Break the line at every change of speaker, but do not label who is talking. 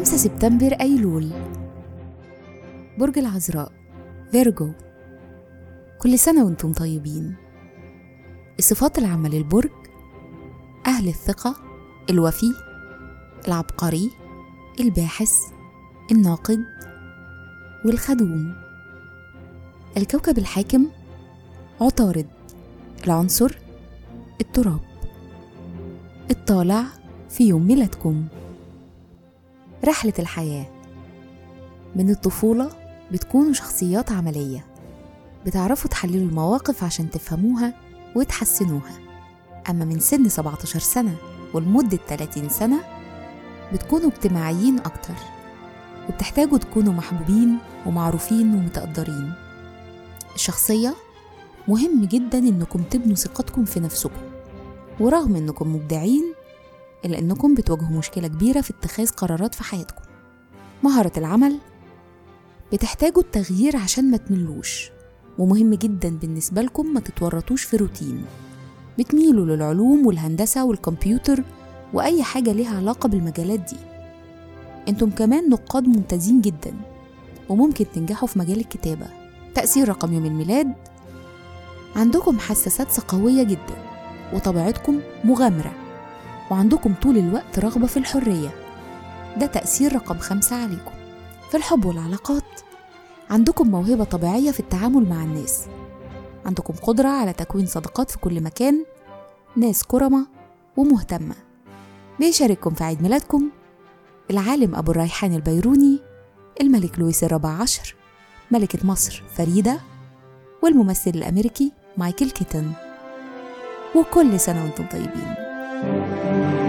5 سبتمبر أيلول. برج العذراء. فيرجو كل سنة وأنتم طيبين. الصفات العامة للبرج أهل الثقة الوفي العبقري الباحث الناقد والخدوم. الكوكب الحاكم عطارد. العنصر التراب. الطالع في يوم ميلادكم. رحلة الحياة. من الطفولة بتكونوا شخصيات عملية بتعرفوا تحللوا المواقف عشان تفهموها وتحسنوها. أما من سن 17 سنة ولمدة 30 سنة بتكونوا اجتماعيين أكتر وبتحتاجوا تكونوا محبوبين ومعروفين ومتقدرين. الشخصية مهم جدا إنكم تبنوا ثقتكم في نفسكم ورغم إنكم مبدعين إلا إنكم بتواجهوا مشكلة كبيرة في اتخاذ قرارات في حياتكم. مهارة العمل بتحتاجوا التغيير عشان ما تملوش ومهم جدا بالنسبة لكم ما تتورطوش في روتين. بتميلوا للعلوم والهندسة والكمبيوتر وأي حاجة ليها علاقة بالمجالات دي. إنتم كمان نقاد ممتازين جدا وممكن تنجحوا في مجال الكتابة. تأثير رقم يوم الميلاد عندكم حساسات قوية جدا وطبيعتكم مغامرة. وعندكم طول الوقت رغبة في الحرية. ده تأثير رقم خمسة عليكم. في الحب والعلاقات. عندكم موهبة طبيعية في التعامل مع الناس. عندكم قدرة على تكوين صداقات في كل مكان. ناس كرمة ومهتمة. بيشارككم في عيد ميلادكم؟ العالم أبو الريحان البيروني الملك لويس الرابع عشر ملكة مصر فريدة والممثل الأمريكي مايكل كيتن. وكل سنة وأنتم طيبين. Thank you.